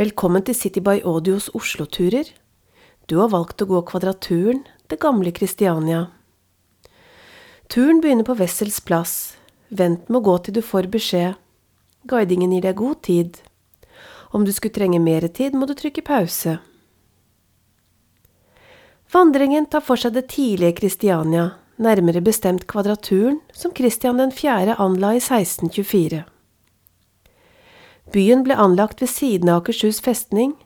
Velkommen til City by Audios Oslo-turer. Du har valgt å gå Kvadraturen, det gamle Kristiania. Turen begynner på Wessels plass. Vent med å gå til du får beskjed. Guidingen gir deg god tid. Om du skulle trenge mer tid, må du trykke pause. Vandringen tar for seg det tidlige Kristiania, nærmere bestemt Kvadraturen, som Kristian 4. anla i 1624. Byen ble anlagt ved siden av Akershus festning,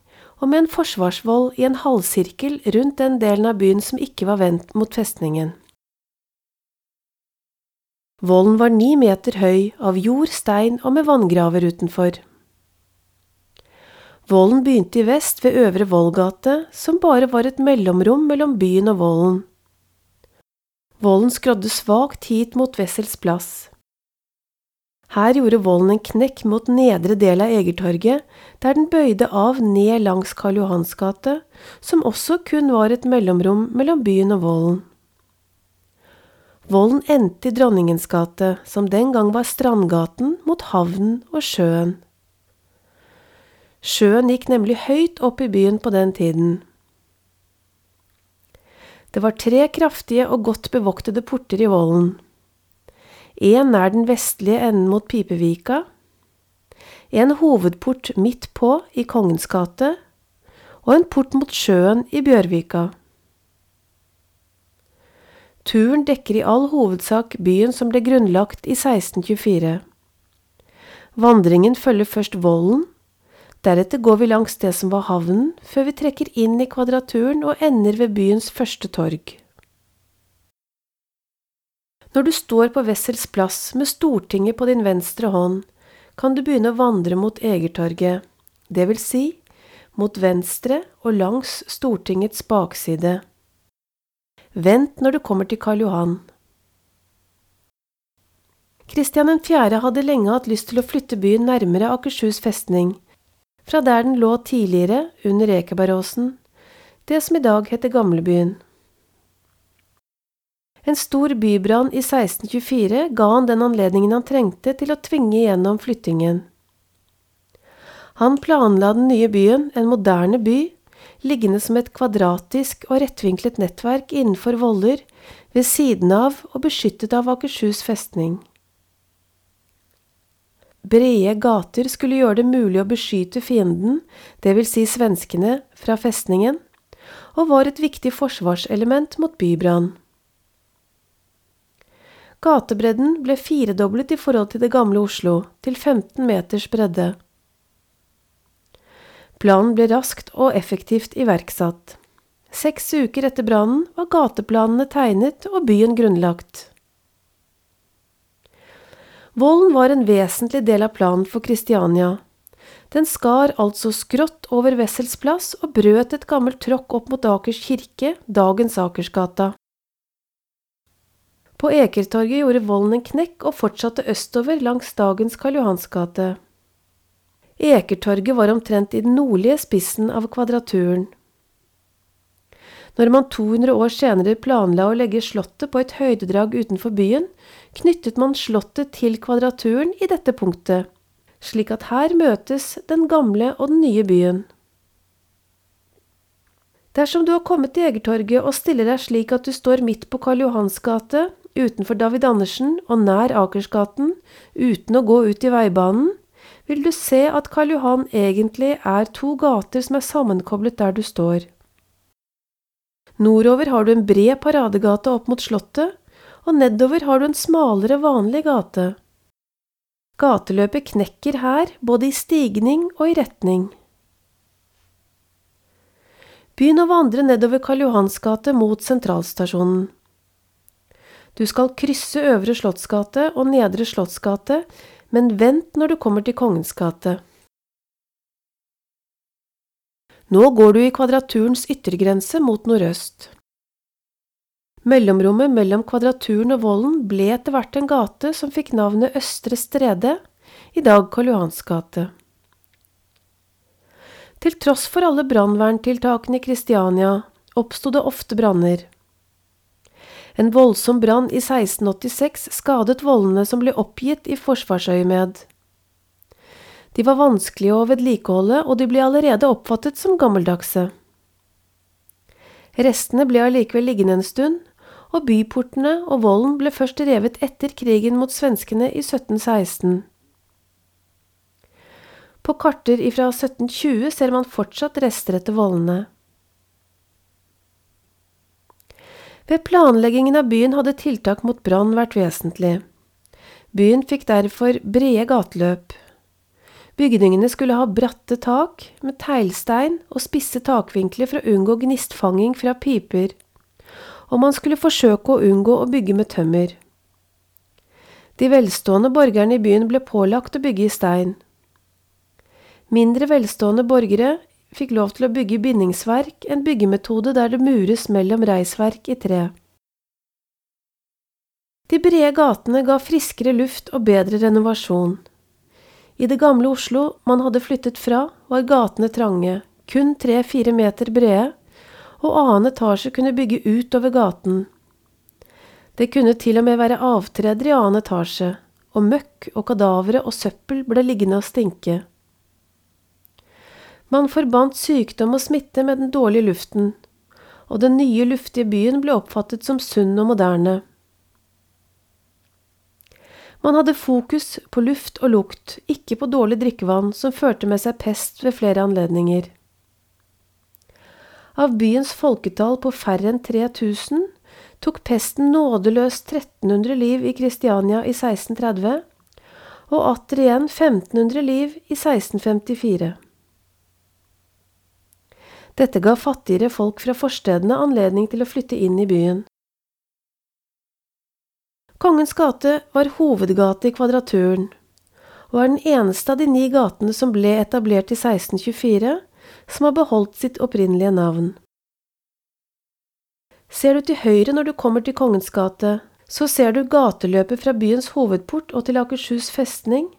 og med en forsvarsvoll i en halvsirkel rundt den delen av byen som ikke var vendt mot festningen. Vollen var ni meter høy, av jord, stein og med vanngraver utenfor. Vollen begynte i vest ved Øvre Vollgate, som bare var et mellomrom mellom byen og vollen. Vollen skrådde svakt hit mot Wessels plass. Her gjorde volden en knekk mot nedre del av Egertorget, der den bøyde av ned langs Karl Johans gate, som også kun var et mellomrom mellom byen og volden. Volden endte i Dronningens gate, som den gang var Strandgaten mot havnen og sjøen. Sjøen gikk nemlig høyt opp i byen på den tiden. Det var tre kraftige og godt bevoktede porter i volden en nær den vestlige enden mot Pipevika, en hovedport midt på i Kongens gate og en port mot sjøen i Bjørvika. Turen dekker i all hovedsak byen som ble grunnlagt i 1624. Vandringen følger først volden, deretter går vi langs det som var havnen, før vi trekker inn i kvadraturen og ender ved byens første torg. Når du står på Wessels plass med Stortinget på din venstre hånd, kan du begynne å vandre mot Egertorget, det vil si mot venstre og langs Stortingets bakside. Vent når du kommer til Karl Johan. Kristian 4. hadde lenge hatt lyst til å flytte byen nærmere Akershus festning, fra der den lå tidligere, under Ekebergåsen, det som i dag heter Gamlebyen. En stor bybrann i 1624 ga han den anledningen han trengte til å tvinge igjennom flyttingen. Han planla den nye byen, en moderne by, liggende som et kvadratisk og rettvinklet nettverk innenfor voller, ved siden av og beskyttet av Akershus festning. Brede gater skulle gjøre det mulig å beskyte fienden, vil si svenskene, fra festningen, og var et viktig forsvarselement mot bybrann. Gatebredden ble firedoblet i forhold til det gamle Oslo, til 15 meters bredde. Planen ble raskt og effektivt iverksatt. Seks uker etter brannen var gateplanene tegnet og byen grunnlagt. Volden var en vesentlig del av planen for Kristiania. Den skar altså skrått over Wessels plass og brøt et gammelt tråkk opp mot Akers kirke, dagens Akersgata. På Ekertorget gjorde volden en knekk og fortsatte østover langs dagens Karl Johans gate. Ekertorget var omtrent i den nordlige spissen av kvadraturen. Når man 200 år senere planla å legge slottet på et høydedrag utenfor byen, knyttet man slottet til kvadraturen i dette punktet, slik at her møtes den gamle og den nye byen. Dersom du har kommet til Egertorget og stiller deg slik at du står midt på Karl Johans gate, utenfor David Andersen og nær Akersgaten, uten å gå ut i veibanen, vil du se at Karl Johan egentlig er to gater som er sammenkoblet der du står. Nordover har du en bred paradegate opp mot Slottet, og nedover har du en smalere, vanlig gate. Gateløpet knekker her, både i stigning og i retning. Begynn å vandre nedover Karl Johans gate mot sentralstasjonen. Du skal krysse Øvre Slottsgate og Nedre Slottsgate, men vent når du kommer til Kongens gate. Nå går du i kvadraturens yttergrense mot nordøst. Mellomrommet mellom kvadraturen og volden ble etter hvert en gate som fikk navnet Østre Strede, i dag Karl Johans gate. Til tross for alle brannverntiltakene i Kristiania oppsto det ofte branner. En voldsom brann i 1686 skadet vollene som ble oppgitt i forsvarsøyemed. De var vanskelige å vedlikeholde, og de ble allerede oppfattet som gammeldagse. Restene ble allikevel liggende en stund, og byportene og volden ble først revet etter krigen mot svenskene i 1716. På karter ifra 1720 ser man fortsatt rester etter vollene. Ved planleggingen av byen hadde tiltak mot brann vært vesentlig. Byen fikk derfor brede gateløp. Bygningene skulle ha bratte tak med teglstein og spisse takvinkler for å unngå gnistfanging fra piper, og man skulle forsøke å unngå å bygge med tømmer. De velstående borgerne i byen ble pålagt å bygge i stein. Mindre velstående borgere fikk lov til å bygge bindingsverk, en byggemetode der det mures mellom reisverk i tre. De brede gatene ga friskere luft og bedre renovasjon. I det gamle Oslo man hadde flyttet fra, var gatene trange, kun tre–fire meter brede, og annen etasje kunne bygge utover gaten. Det kunne til og med være avtreder i annen etasje, og møkk og kadavere og søppel ble liggende og stinke. Man forbandt sykdom og smitte med den dårlige luften, og den nye, luftige byen ble oppfattet som sunn og moderne. Man hadde fokus på luft og lukt, ikke på dårlig drikkevann som førte med seg pest ved flere anledninger. Av byens folketall på færre enn 3000 tok pesten nådeløst 1300 liv i Kristiania i 1630, og atter igjen 1500 liv i 1654. Dette ga fattigere folk fra forstedene anledning til å flytte inn i byen. Kongens gate var hovedgate i Kvadraturen, og er den eneste av de ni gatene som ble etablert i 1624, som har beholdt sitt opprinnelige navn. Ser du til høyre når du kommer til Kongens gate, så ser du gateløpet fra byens hovedport og til Akershus festning,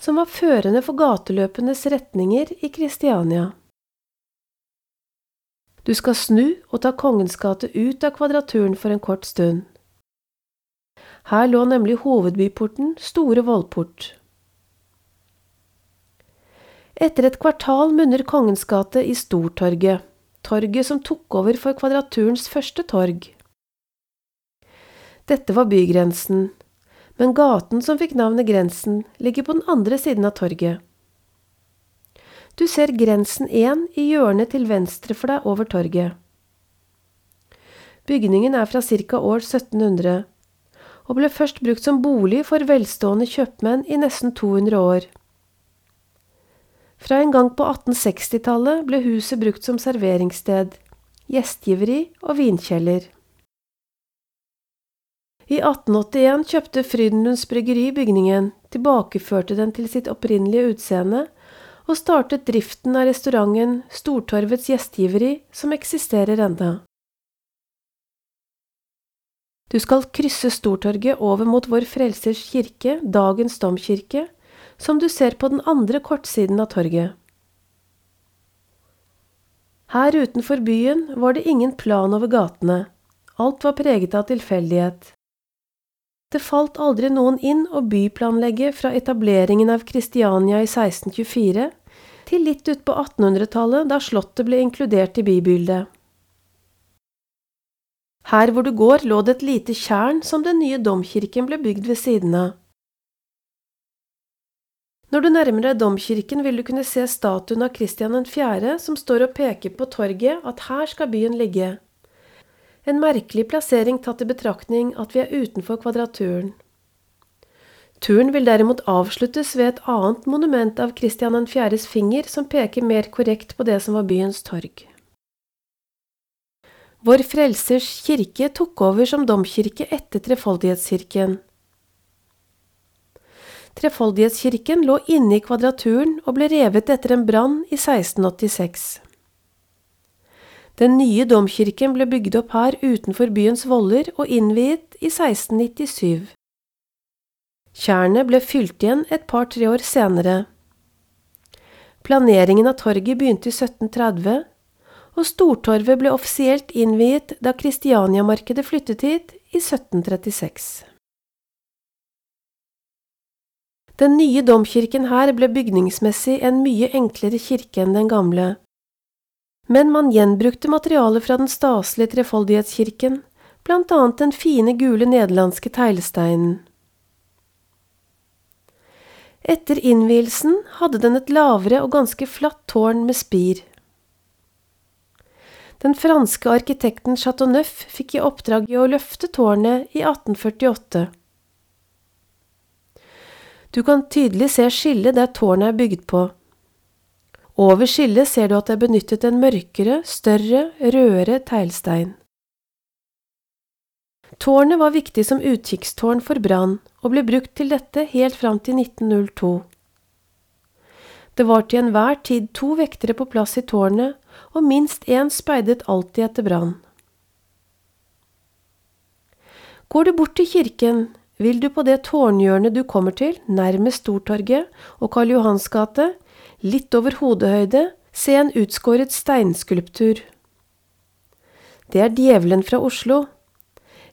som var førende for gateløpenes retninger i Kristiania. Du skal snu og ta Kongens gate ut av Kvadraturen for en kort stund. Her lå nemlig hovedbyporten Store Vollport. Etter et kvartal munner Kongens gate i Stortorget, torget som tok over for Kvadraturens første torg. Dette var bygrensen, men gaten som fikk navnet Grensen, ligger på den andre siden av torget. Du ser Grensen 1 i hjørnet til venstre for deg over torget. Bygningen er fra ca. år 1700, og ble først brukt som bolig for velstående kjøpmenn i nesten 200 år. Fra en gang på 1860-tallet ble huset brukt som serveringssted, gjestgiveri og vinkjeller. I 1881 kjøpte Frydenlunds Bryggeri bygningen, tilbakeførte den til sitt opprinnelige utseende og startet driften av restauranten Stortorvets gjestgiveri, som eksisterer enda. Du skal krysse Stortorget over mot Vår Frelsers kirke, dagens domkirke, som du ser på den andre kortsiden av torget. Her utenfor byen var det ingen plan over gatene, alt var preget av tilfeldighet. Det falt aldri noen inn å byplanlegge fra etableringen av Kristiania i 1624 til litt utpå 1800-tallet, da slottet ble inkludert i bybildet. Her hvor du går, lå det et lite tjern som den nye domkirken ble bygd ved siden av. Når du nærmer deg domkirken, vil du kunne se statuen av Kristian 4., som står og peker på torget at her skal byen ligge. En merkelig plassering tatt i betraktning at vi er utenfor kvadraturen. Turen vil derimot avsluttes ved et annet monument av Kristian 4.s finger som peker mer korrekt på det som var byens torg. Vår Frelsers kirke tok over som domkirke etter Trefoldighetskirken. Trefoldighetskirken lå inne i kvadraturen og ble revet etter en brann i 1686. Den nye domkirken ble bygd opp her utenfor byens voller og innviet i 1697. Tjernet ble fylt igjen et par–tre år senere. Planeringen av torget begynte i 1730, og Stortorvet ble offisielt innviet da Kristianiamarkedet flyttet hit i 1736. Den nye domkirken her ble bygningsmessig en mye enklere kirke enn den gamle. Men man gjenbrukte materialet fra den staselige trefoldighetskirken, blant annet den fine gule nederlandske teglsteinen. Etter innvielsen hadde den et lavere og ganske flatt tårn med spir. Den franske arkitekten Chateauneuf fikk i oppdrag i å løfte tårnet i 1848. Du kan tydelig se skillet der tårnet er bygd på. Over skillet ser du at det er benyttet en mørkere, større, rødere teglstein. Tårnet var viktig som utkikkstårn for brann, og ble brukt til dette helt fram til 1902. Det var til enhver tid to vektere på plass i tårnet, og minst én speidet alltid etter brann. Går du bort til kirken, vil du på det tårnhjørnet du kommer til, nærmest Stortorget og Karl Johans gate, litt over hodehøyde, se en utskåret steinskulptur. Det er Djevelen fra Oslo,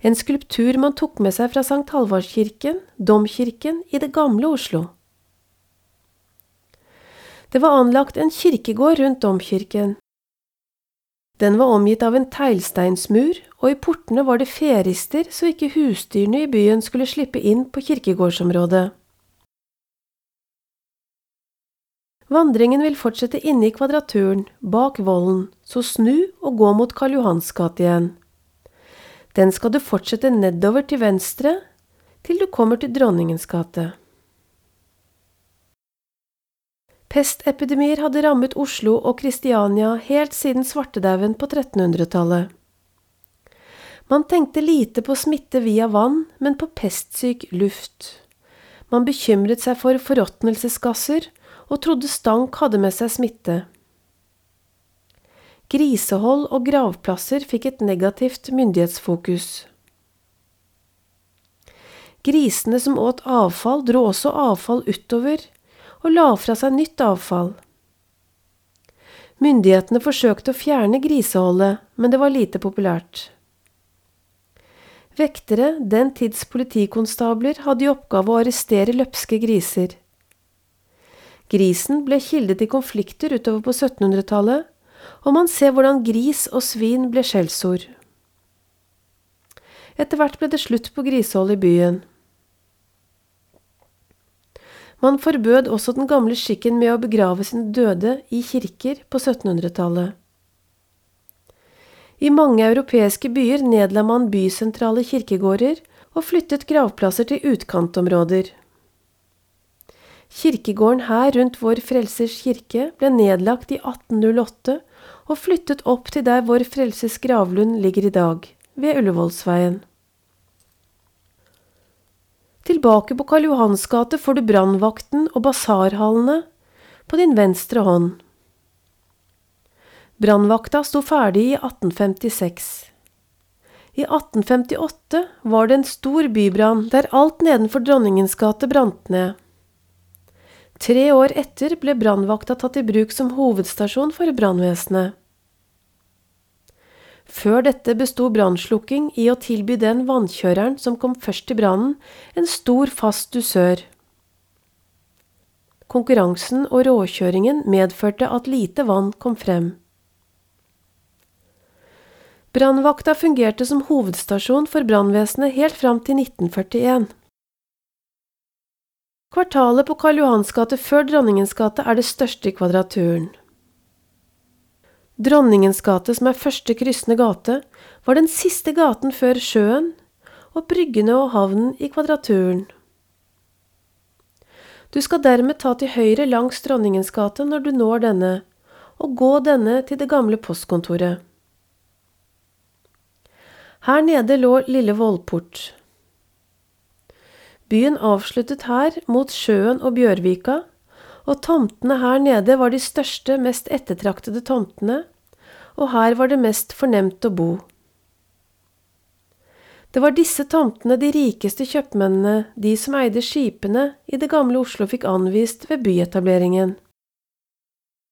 en skulptur man tok med seg fra Sankt Halvardskirken, domkirken, i det gamle Oslo. Det var anlagt en kirkegård rundt domkirken. Den var omgitt av en teglsteinsmur, og i portene var det ferister så ikke husdyrene i byen skulle slippe inn på kirkegårdsområdet. Vandringen vil fortsette inne i kvadraturen, bak vollen, så snu og gå mot Karl Johans gate igjen. Den skal du fortsette nedover til venstre til du kommer til Dronningens gate. Pestepidemier hadde rammet Oslo og Kristiania helt siden svartedauden på 1300-tallet. Man tenkte lite på smitte via vann, men på pestsyk luft. Man bekymret seg for forråtnelsesgasser og trodde stank hadde med seg smitte. Grisehold og gravplasser fikk et negativt myndighetsfokus. Grisene som åt avfall, dro også avfall utover og la fra seg nytt avfall. Myndighetene forsøkte å fjerne griseholdet, men det var lite populært. Vektere, den tids politikonstabler, hadde i oppgave å arrestere løpske griser. Grisen ble kilde til konflikter utover på 1700-tallet, og man ser hvordan gris og svin ble skjellsord. Etter hvert ble det slutt på grisehold i byen. Man forbød også den gamle skikken med å begrave sine døde i kirker på 1700-tallet. I mange europeiske byer nedla man bysentrale kirkegårder og flyttet gravplasser til utkantområder. Kirkegården her rundt Vår Frelsers kirke ble nedlagt i 1808 og flyttet opp til der Vår Frelses gravlund ligger i dag, ved Ullevålsveien. Tilbake på Karl Johans gate får du brannvakten og basarhallene på din venstre hånd. Brannvakta sto ferdig i 1856. I 1858 var det en stor bybrann der alt nedenfor Dronningens gate brant ned. Tre år etter ble brannvakta tatt i bruk som hovedstasjon for brannvesenet. Før dette besto brannslukking i å tilby den vannkjøreren som kom først til brannen, en stor, fast dusør. Konkurransen og råkjøringen medførte at lite vann kom frem. Brannvakta fungerte som hovedstasjon for brannvesenet helt fram til 1941. Kvartalet på Karl Johans gate før Dronningens gate er det største i Kvadraturen. Dronningens gate, som er første kryssende gate, var den siste gaten før sjøen og bryggene og havnen i Kvadraturen. Du skal dermed ta til høyre langs Dronningens gate når du når denne, og gå denne til det gamle postkontoret. Her nede lå Lille Vollport. Byen avsluttet her mot sjøen og Bjørvika, og tomtene her nede var de største, mest ettertraktede tomtene, og her var det mest fornemt å bo. Det var disse tomtene de rikeste kjøpmennene, de som eide skipene, i det gamle Oslo fikk anvist ved byetableringen.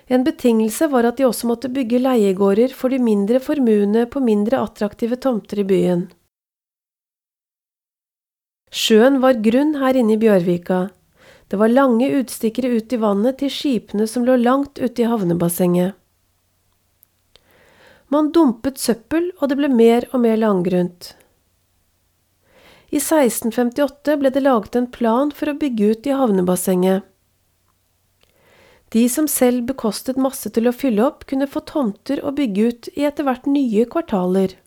En betingelse var at de også måtte bygge leiegårder for de mindre formuende på mindre attraktive tomter i byen. Sjøen var grunn her inne i Bjørvika. Det var lange utstikkere ut i vannet til skipene som lå langt ute i havnebassenget. Man dumpet søppel, og det ble mer og mer langgrunt. I 1658 ble det laget en plan for å bygge ut i havnebassenget. De som selv bekostet masse til å fylle opp, kunne få tomter å bygge ut i etter hvert nye kvartaler.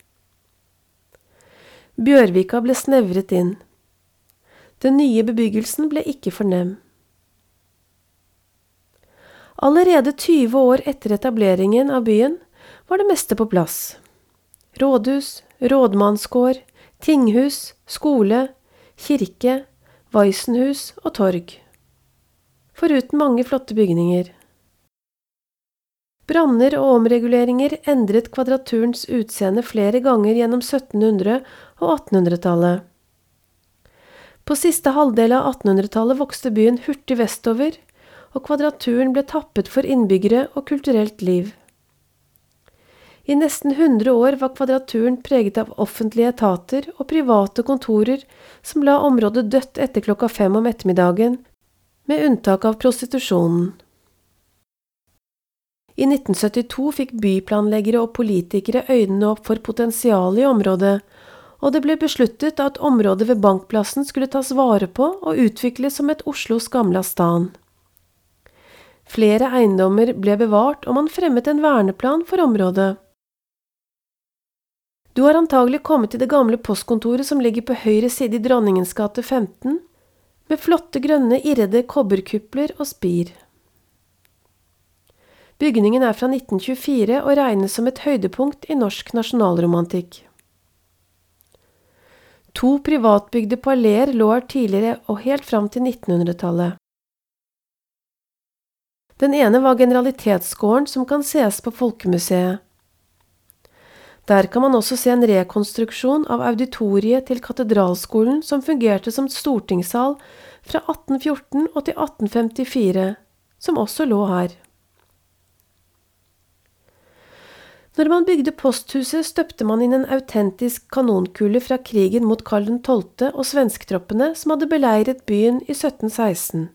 Bjørvika ble snevret inn. Den nye bebyggelsen ble ikke for nem. Allerede 20 år etter etableringen av byen var det meste på plass. Rådhus, rådmannsgård, tinghus, skole, kirke, Weissenhus og torg. Foruten mange flotte bygninger. Branner og omreguleringer endret kvadraturens utseende flere ganger gjennom 1700- og 1800-tallet. På siste halvdel av 1800-tallet vokste byen hurtig vestover, og kvadraturen ble tappet for innbyggere og kulturelt liv. I nesten 100 år var Kvadraturen preget av offentlige etater og private kontorer som la området dødt etter klokka fem om ettermiddagen, med unntak av prostitusjonen. I 1972 fikk byplanleggere og politikere øynene opp for potensialet i området, og det ble besluttet at området ved Bankplassen skulle tas vare på og utvikles som et Oslos gamle stan. Flere eiendommer ble bevart, og man fremmet en verneplan for området. Du har antagelig kommet til det gamle postkontoret som ligger på høyre side i Dronningens gate 15, med flotte grønne irrede kobberkupler og spir. Bygningen er fra 1924 og regnes som et høydepunkt i norsk nasjonalromantikk. To privatbygde paleer lå her tidligere og helt fram til 1900-tallet. Den ene var Generalitetsgården, som kan ses på Folkemuseet. Der kan man også se en rekonstruksjon av auditoriet til katedralskolen som fungerte som stortingssal fra 1814 og til 1854, som også lå her. Når man bygde posthuset, støpte man inn en autentisk kanonkule fra krigen mot Karl 12. og svensktroppene som hadde beleiret byen i 1716.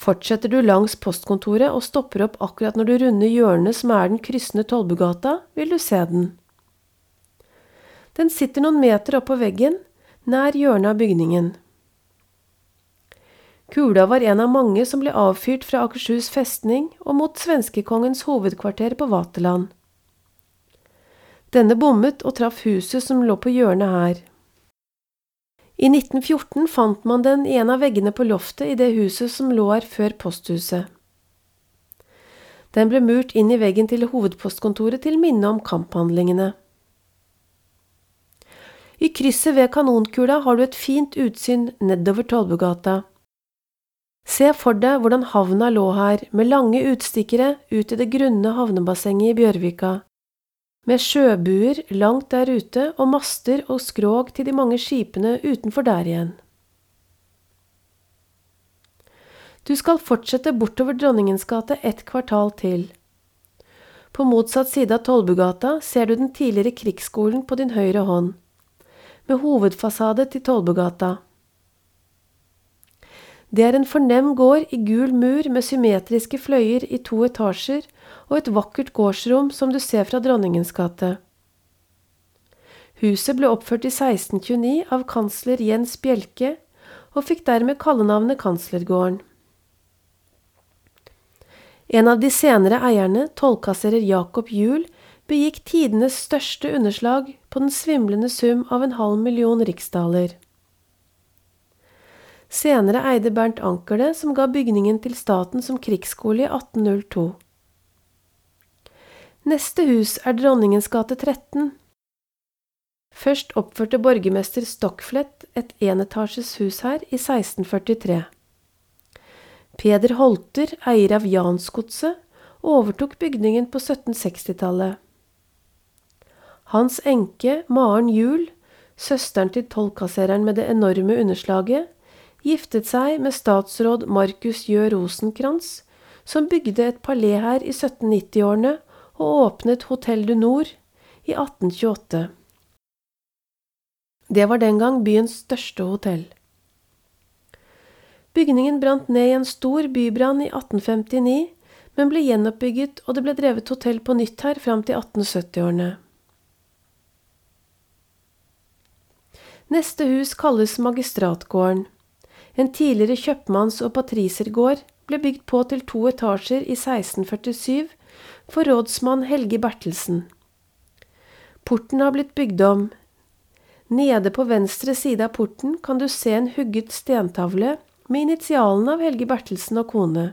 Fortsetter du langs postkontoret og stopper opp akkurat når du runder hjørnet som er den kryssende Tollbugata, vil du se den. Den sitter noen meter opp på veggen, nær hjørnet av bygningen. Kula var en av mange som ble avfyrt fra Akershus festning og mot svenskekongens hovedkvarter på Vaterland. Denne bommet og traff huset som lå på hjørnet her. I 1914 fant man den i en av veggene på loftet i det huset som lå her før posthuset. Den ble murt inn i veggen til hovedpostkontoret til minne om kamphandlingene. I krysset ved Kanonkula har du et fint utsyn nedover Tollbugata. Se for deg hvordan havna lå her, med lange utstikkere ut i det grunne havnebassenget i Bjørvika med sjøbuer langt der ute og master og skrog til de mange skipene utenfor der igjen. Du skal fortsette bortover Dronningens gate et kvartal til. På motsatt side av Tollbugata ser du den tidligere krigsskolen på din høyre hånd, med hovedfasade til Tollbugata. Det er en fornem gård i gul mur med symmetriske fløyer i to etasjer og et vakkert gårdsrom som du ser fra Dronningens gate. Huset ble oppført i 1629 av kansler Jens Bjelke, og fikk dermed kallenavnet Kanslergården. En av de senere eierne, tollkasserer Jakob Juel, begikk tidenes største underslag på den svimlende sum av en halv million riksdaler. Senere eide Bernt Anker det, som ga bygningen til staten som krigsskole i 1802. Neste hus er Dronningens gate 13. Først oppførte borgermester Stockflett et enetasjes hus her i 1643. Peder Holter, eier av Jansgodset, overtok bygningen på 1760-tallet. Hans enke, Maren Juel, søsteren til tollkassereren med det enorme underslaget, giftet seg med statsråd Markus Jø Rosenkrantz, som bygde et palé her i 1790-årene og åpnet Hotell du Nord i 1828. Det var den gang byens største hotell. Bygningen brant ned i en stor bybrann i 1859, men ble gjenoppbygget og det ble drevet hotell på nytt her fram til 1870-årene. Neste hus kalles Magistratgården. En tidligere kjøpmanns- og patrisergård ble bygd på til to etasjer i 1647 for rådsmann Helge Bertelsen. Porten har blitt bygd om. Nede på venstre side av porten kan du se en hugget stentavle med initialene av Helge Bertelsen og kone.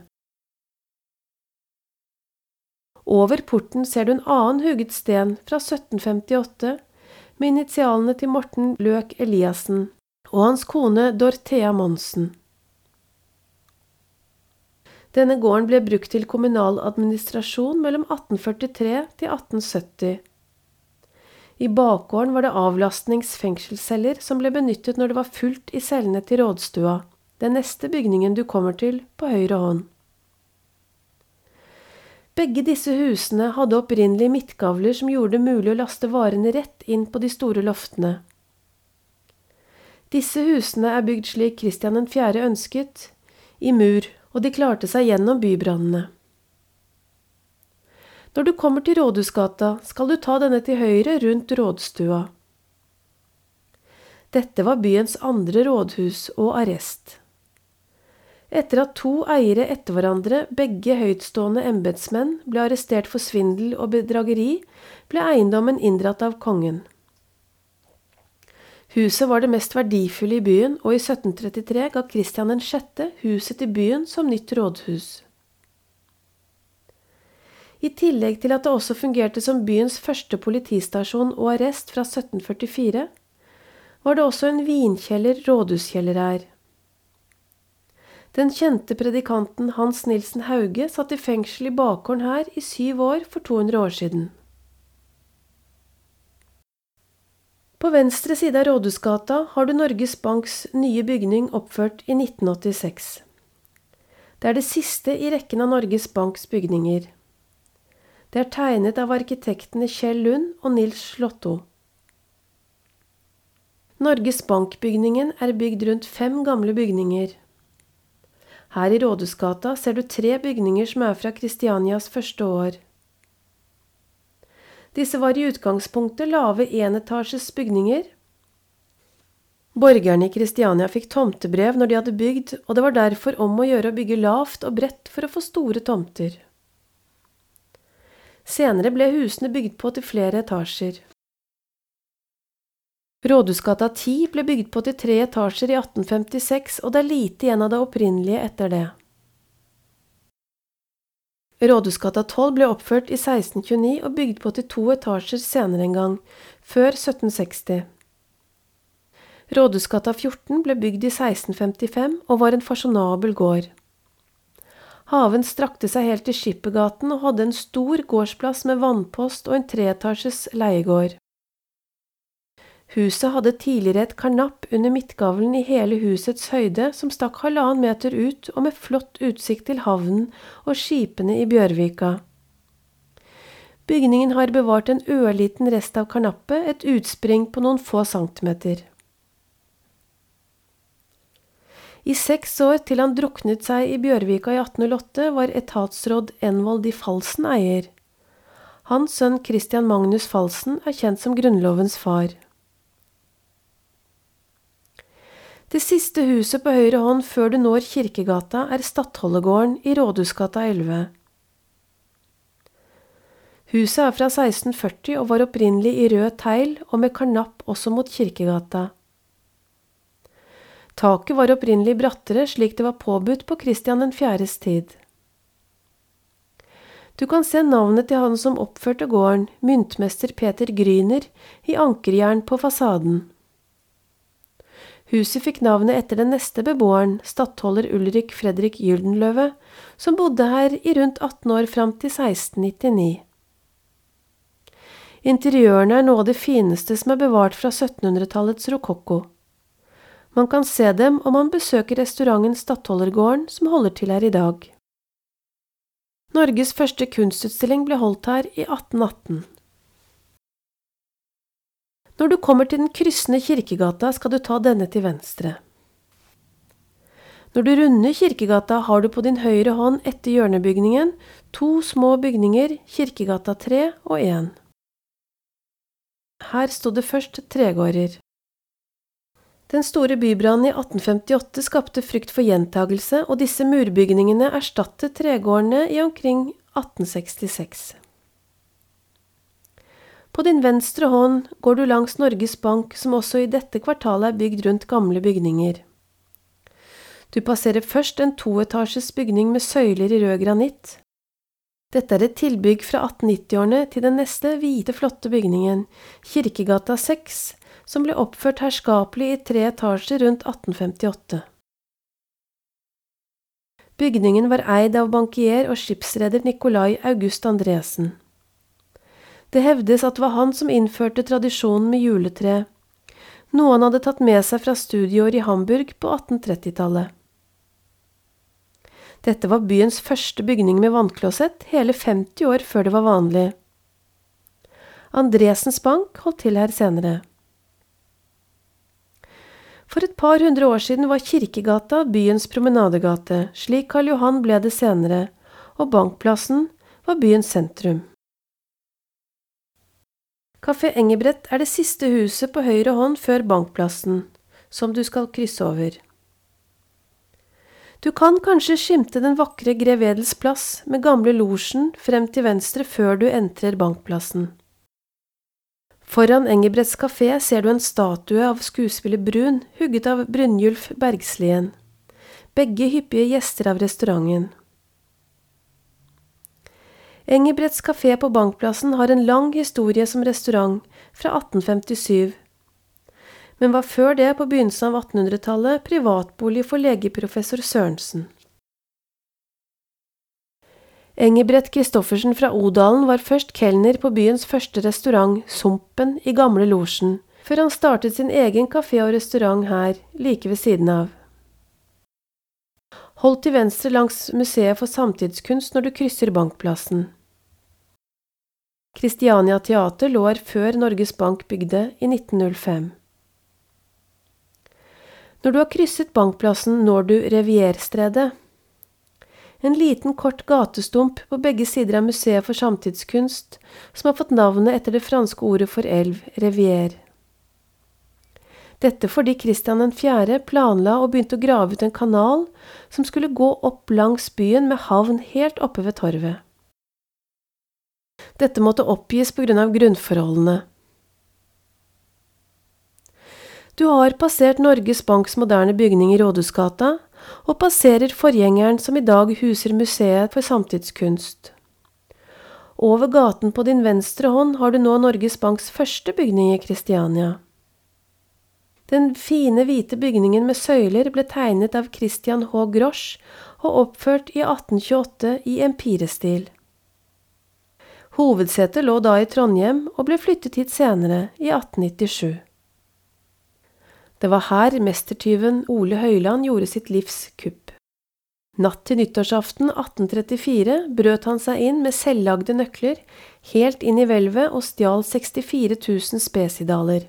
Over porten ser du en annen hugget sten fra 1758 med initialene til Morten Løk Eliassen og hans kone Dorthea Monsen. Denne gården ble brukt til kommunal administrasjon mellom 1843 til 1870. I bakgården var det avlastningsfengselsceller som ble benyttet når det var fullt i cellene til rådstua den neste bygningen du kommer til på høyre hånd. Begge disse husene hadde opprinnelig midtgavler som gjorde det mulig å laste varene rett inn på de store loftene. Disse husene er bygd slik Kristian 4. ønsket, i mur, og de klarte seg gjennom bybrannene. Når du kommer til Rådhusgata, skal du ta denne til høyre rundt rådstua. Dette var byens andre rådhus og arrest. Etter at to eiere etter hverandre, begge høytstående embetsmenn, ble arrestert for svindel og bedrageri, ble eiendommen inndratt av kongen. Huset var det mest verdifulle i byen, og i 1733 ga Kristian 6. huset til byen som nytt rådhus. I tillegg til at det også fungerte som byens første politistasjon og arrest fra 1744, var det også en vinkjeller rådhuskjeller her. Den kjente predikanten Hans Nilsen Hauge satt i fengsel i bakgården her i syv år for 200 år siden. På venstre side av Rådhusgata har du Norges Banks nye bygning oppført i 1986. Det er det siste i rekken av Norges Banks bygninger. Det er tegnet av arkitektene Kjell Lund og Nils Slåtto. Norges Bank-bygningen er bygd rundt fem gamle bygninger. Her i Rådhusgata ser du tre bygninger som er fra Kristianias første år. Disse var i utgangspunktet lave enetasjes bygninger. Borgerne i Kristiania fikk tomtebrev når de hadde bygd, og det var derfor om å gjøre å bygge lavt og bredt for å få store tomter. Senere ble husene bygd på til flere etasjer. Rådhusgata 10 ble bygd på til tre etasjer i 1856, og det er lite igjen av det opprinnelige etter det. Rådhusgata 12 ble oppført i 1629 og bygd på til to etasjer senere en gang, før 1760. Rådhusgata 14 ble bygd i 1655 og var en fasjonabel gård. Haven strakte seg helt til Skippergaten og hadde en stor gårdsplass med vannpost og en treetasjes leiegård. Huset hadde tidligere et karnapp under midtgavlen i hele husets høyde som stakk halvannen meter ut og med flott utsikt til havnen og skipene i Bjørvika. Bygningen har bevart en ørliten rest av karnappet, et utspring på noen få centimeter. I seks år til han druknet seg i Bjørvika i 1808, var etatsråd Envold i Falsen eier. Hans sønn Christian Magnus Falsen er kjent som Grunnlovens far. Det siste huset på høyre hånd før du når Kirkegata, er Stadholdergården i Rådhusgata 11. Huset er fra 1640 og var opprinnelig i rød tegl og med karnapp også mot Kirkegata. Taket var opprinnelig brattere, slik det var påbudt på Kristian 4.s tid. Du kan se navnet til han som oppførte gården, myntmester Peter Gryner, i ankerjern på fasaden. Huset fikk navnet etter den neste beboeren, stattholder Ulrik Fredrik Gyldenløve, som bodde her i rundt 18 år fram til 1699. Interiørene er noe av det fineste som er bevart fra 1700-tallets rokokko. Man kan se dem om man besøker restauranten Stattholdergården, som holder til her i dag. Norges første kunstutstilling ble holdt her i 1818. Når du kommer til den kryssende Kirkegata, skal du ta denne til venstre. Når du runder Kirkegata, har du på din høyre hånd etter hjørnebygningen to små bygninger, Kirkegata 3 og 1. Her sto det først tregårder. Den store bybrannen i 1858 skapte frykt for gjentagelse, og disse murbygningene erstattet tregårdene i omkring 1866. På din venstre hånd går du langs Norges Bank, som også i dette kvartalet er bygd rundt gamle bygninger. Du passerer først en toetasjes bygning med søyler i rød granitt. Dette er et tilbygg fra 1890-årene til den neste hvite, flotte bygningen, Kirkegata 6, som ble oppført herskapelig i tre etasjer rundt 1858. Bygningen var eid av bankier og skipsreder Nicolai August Andresen. Det hevdes at det var han som innførte tradisjonen med juletre, noe han hadde tatt med seg fra studieår i Hamburg på 1830-tallet. Dette var byens første bygning med vannklosett, hele 50 år før det var vanlig. Andresens bank holdt til her senere. For et par hundre år siden var Kirkegata byens promenadegate, slik Karl Johan ble det senere, og Bankplassen var byens sentrum. Kafé Engebrett er det siste huset på høyre hånd før Bankplassen, som du skal krysse over. Du kan kanskje skimte den vakre Grev Edels plass med gamle losjen frem til venstre før du entrer Bankplassen. Foran Engebretts kafé ser du en statue av skuespiller Brun, hugget av Brynjulf Bergslien. Begge hyppige gjester av restauranten. Engebretts kafé på Bankplassen har en lang historie som restaurant, fra 1857 men var før det, på begynnelsen av 1800-tallet, privatbolig for legeprofessor Sørensen. Engebrett Christoffersen fra Odalen var først kelner på byens første restaurant, Sumpen, i Gamle Losjen, før han startet sin egen kafé og restaurant her, like ved siden av. Hold til venstre langs Museet for samtidskunst når du krysser Bankplassen. Christiania Teater lå her før Norges Bank bygde, i 1905. Når du har krysset Bankplassen, når du Revierstredet. En liten, kort gatestump på begge sider av Museet for samtidskunst, som har fått navnet etter det franske ordet for elv, revier. Dette fordi Kristian 4. planla og begynte å grave ut en kanal som skulle gå opp langs byen med havn helt oppe ved torvet. Dette måtte oppgis på grunn av grunnforholdene. Du har passert Norges Banks moderne bygning i Rådhusgata, og passerer forgjengeren som i dag huser Museet for samtidskunst. Over gaten på din venstre hånd har du nå Norges Banks første bygning i Kristiania. Den fine, hvite bygningen med søyler ble tegnet av Christian H. Grosch og oppført i 1828 i empirestil. Hovedsetet lå da i Trondheim og ble flyttet hit senere, i 1897. Det var her mestertyven Ole Høiland gjorde sitt livs kupp. Natt til nyttårsaften 1834 brøt han seg inn med selvlagde nøkler helt inn i hvelvet og stjal 64 000 spesidaler.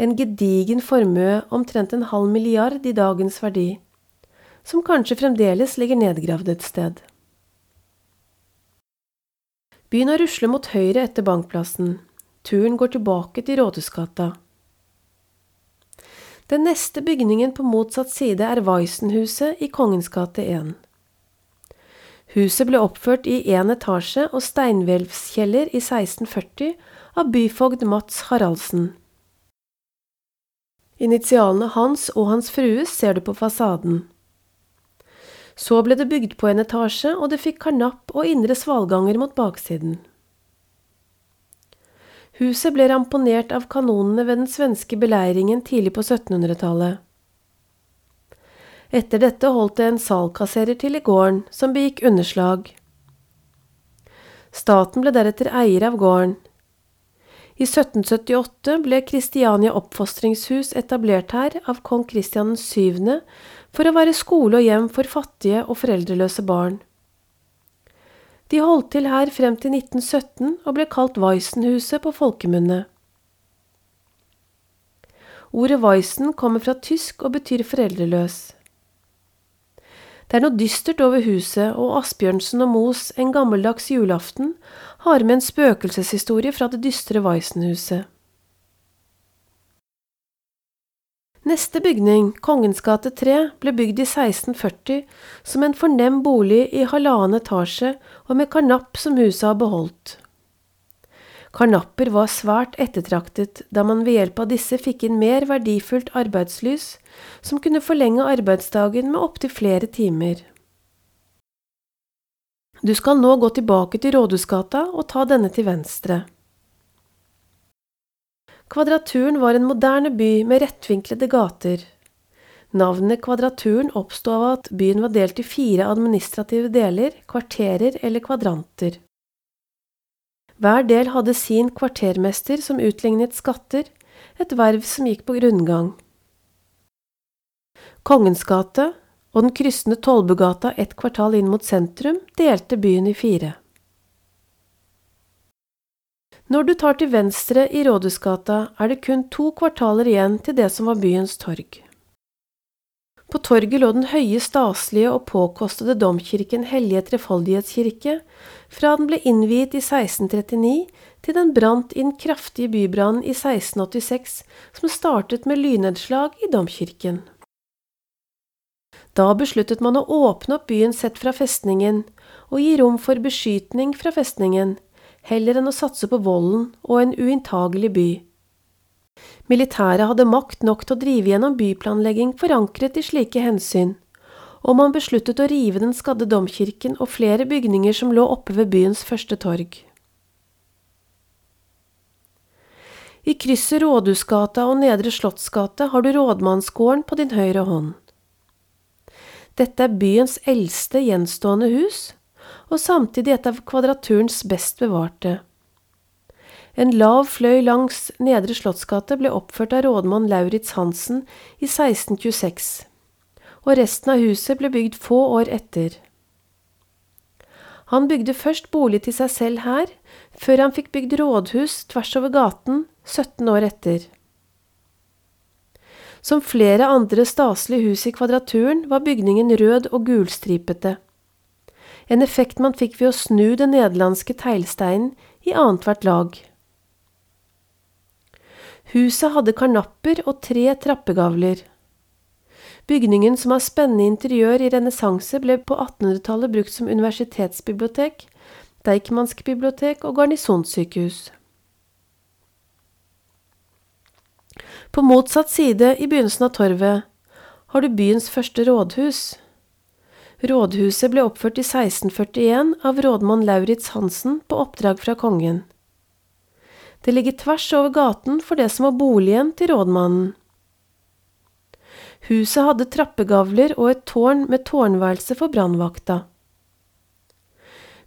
En gedigen formue, omtrent en halv milliard i dagens verdi, som kanskje fremdeles ligger nedgravd et sted. Begynn å rusle mot høyre etter Bankplassen. Turen går tilbake til Rådhusgata. Den neste bygningen på motsatt side er Weissenhuset i Kongens gate 1. Huset ble oppført i én etasje og steinhvelvskjeller i 1640 av byfogd Mats Haraldsen. Initialene hans og hans frues ser du på fasaden. Så ble det bygd på en etasje, og det fikk karnapp og indre svalganger mot baksiden. Huset ble ramponert av kanonene ved den svenske beleiringen tidlig på 1700-tallet. Etter dette holdt det en salkasserer til i gården, som begikk underslag. Staten ble deretter eier av gården. I 1778 ble Kristiania oppfostringshus etablert her av kong Kristian 7. for å være skole og hjem for fattige og foreldreløse barn. De holdt til her frem til 1917 og ble kalt Weissenhuset på folkemunne. Ordet Weissen kommer fra tysk og betyr foreldreløs. Det er noe dystert over huset, og Asbjørnsen og Mos En gammeldags julaften har med en spøkelseshistorie fra det dystre Weissenhuset. Neste bygning, Kongens gate 3, ble bygd i 1640 som en fornem bolig i halvannen etasje og med karnapp som huset har beholdt. Karnapper var svært ettertraktet, da man ved hjelp av disse fikk inn mer verdifullt arbeidslys, som kunne forlenge arbeidsdagen med opptil flere timer. Du skal nå gå tilbake til Rådhusgata og ta denne til venstre. Kvadraturen var en moderne by med rettvinklede gater. Navnet Kvadraturen oppsto av at byen var delt i fire administrative deler, kvarterer eller kvadranter. Hver del hadde sin kvartermester som utlignet skatter, et verv som gikk på grunngang. Kongens gate og den kryssende Tollbugata et kvartal inn mot sentrum delte byen i fire. Når du tar til venstre i Rådhusgata, er det kun to kvartaler igjen til det som var byens torg. På torget lå den høye, staselige og påkostede domkirken Hellige Trefoldighetskirke, fra den ble innviet i 1639 til den brant i den kraftige bybrannen i 1686, som startet med lynnedslag i domkirken. Da besluttet man å åpne opp byen sett fra festningen, og gi rom for beskytning fra festningen, heller enn å satse på volden og en uinntagelig by. Militæret hadde makt nok til å drive gjennom byplanlegging forankret i slike hensyn, og man besluttet å rive den skadde domkirken og flere bygninger som lå oppe ved byens første torg. I krysset Rådhusgata og Nedre Slottsgate har du rådmannsgården på din høyre hånd. Dette er byens eldste gjenstående hus, og samtidig et av kvadraturens best bevarte. En lav fløy langs Nedre Slottsgate ble oppført av rådmann Lauritz Hansen i 1626, og resten av huset ble bygd få år etter. Han bygde først bolig til seg selv her, før han fikk bygd rådhus tvers over gaten 17 år etter. Som flere andre staselige hus i Kvadraturen var bygningen rød og gulstripete, en effekt man fikk ved å snu den nederlandske teglsteinen i annethvert lag. Huset hadde karnapper og tre trappegavler. Bygningen, som har spennende interiør i renessanse, ble på 1800-tallet brukt som universitetsbibliotek, Deichmansk bibliotek og garnisonssykehus. På motsatt side, i begynnelsen av torvet, har du byens første rådhus. Rådhuset ble oppført i 1641 av rådmann Lauritz Hansen på oppdrag fra kongen. Det ligger tvers over gaten for det som var boligen til rådmannen. Huset hadde trappegavler og et tårn med tårnværelse for brannvakta.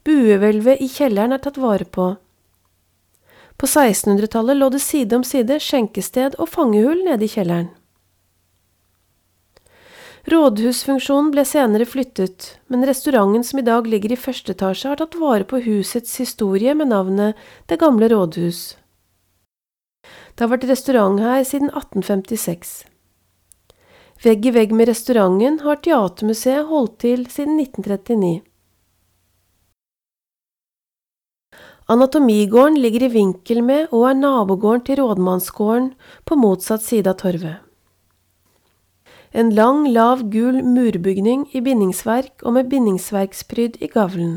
Buehvelvet i kjelleren er tatt vare på. På 1600-tallet lå det side om side skjenkested og fangehull nede i kjelleren. Rådhusfunksjonen ble senere flyttet, men restauranten som i dag ligger i første etasje, har tatt vare på husets historie med navnet Det gamle rådhus. Det har vært restaurant her siden 1856. Vegg i vegg med restauranten har Teatermuseet holdt til siden 1939. Anatomigården ligger i vinkel med og er nabogården til rådmannsgården på motsatt side av torvet. En lang, lav, gul murbygning i bindingsverk og med bindingsverkspryd i gavlen.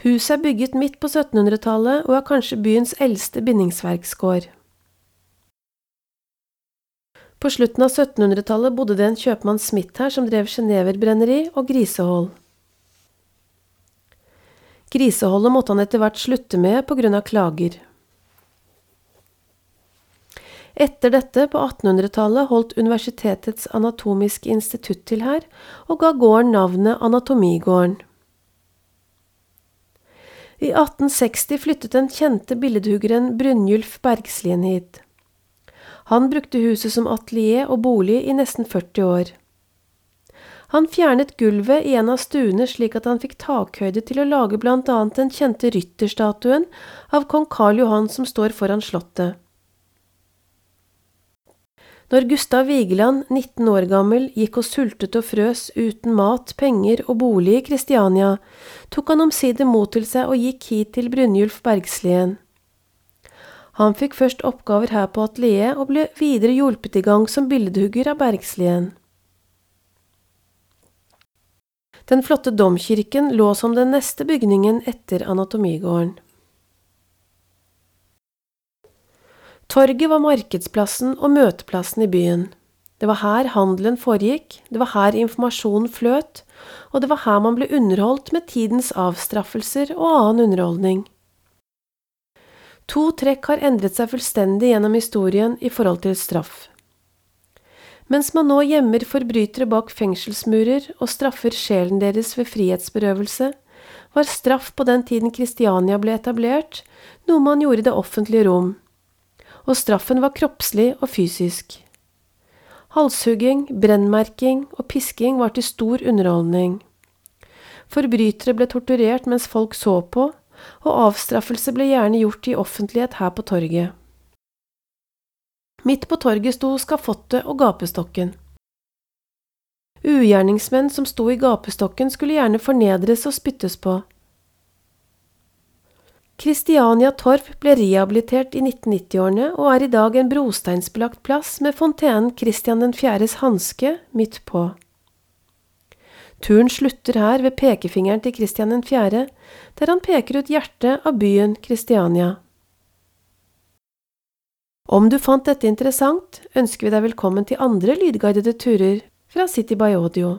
Huset er bygget midt på 1700-tallet og er kanskje byens eldste bindingsverksgård. På slutten av 1700-tallet bodde det en kjøpmann Smith her som drev sjeneverbrenneri og grisehold. Griseholdet måtte han etter hvert slutte med på grunn av klager. Etter dette, på 1800-tallet, holdt Universitetets anatomiske institutt til her, og ga gården navnet Anatomigården. I 1860 flyttet den kjente billedhuggeren Brynjulf Bergslien hit. Han brukte huset som atelier og bolig i nesten 40 år. Han fjernet gulvet i en av stuene slik at han fikk takhøyde til å lage blant annet den kjente rytterstatuen av kong Karl Johan som står foran slottet. Når Gustav Vigeland, 19 år gammel, gikk og sultet og frøs uten mat, penger og bolig i Kristiania, tok han omsider mot til seg og gikk hit til Brynjulf Bergslien. Han fikk først oppgaver her på atelieret og ble videre hjulpet i gang som billedhugger av Bergslien. Den flotte domkirken lå som den neste bygningen etter anatomigården. Torget var markedsplassen og møteplassen i byen. Det var her handelen foregikk, det var her informasjonen fløt, og det var her man ble underholdt med tidens avstraffelser og annen underholdning. To trekk har endret seg fullstendig gjennom historien i forhold til straff. Mens man nå gjemmer forbrytere bak fengselsmurer og straffer sjelen deres ved frihetsberøvelse, var straff på den tiden Kristiania ble etablert, noe man gjorde i det offentlige rom og straffen var kroppslig og fysisk. Halshugging, brennmerking og pisking var til stor underholdning. Forbrytere ble torturert mens folk så på, og avstraffelse ble gjerne gjort i offentlighet her på torget. Midt på torget sto skafottet og gapestokken. Ugjerningsmenn som sto i gapestokken skulle gjerne fornedres og spyttes på. Kristiania Torv ble rehabilitert i 1990-årene og er i dag en brosteinsbelagt plass med fontenen Kristian 4.s hanske midt på. Turen slutter her ved pekefingeren til Kristian 4., der han peker ut hjertet av byen Kristiania. Om du fant dette interessant, ønsker vi deg velkommen til andre lydguidede turer fra City by Audio.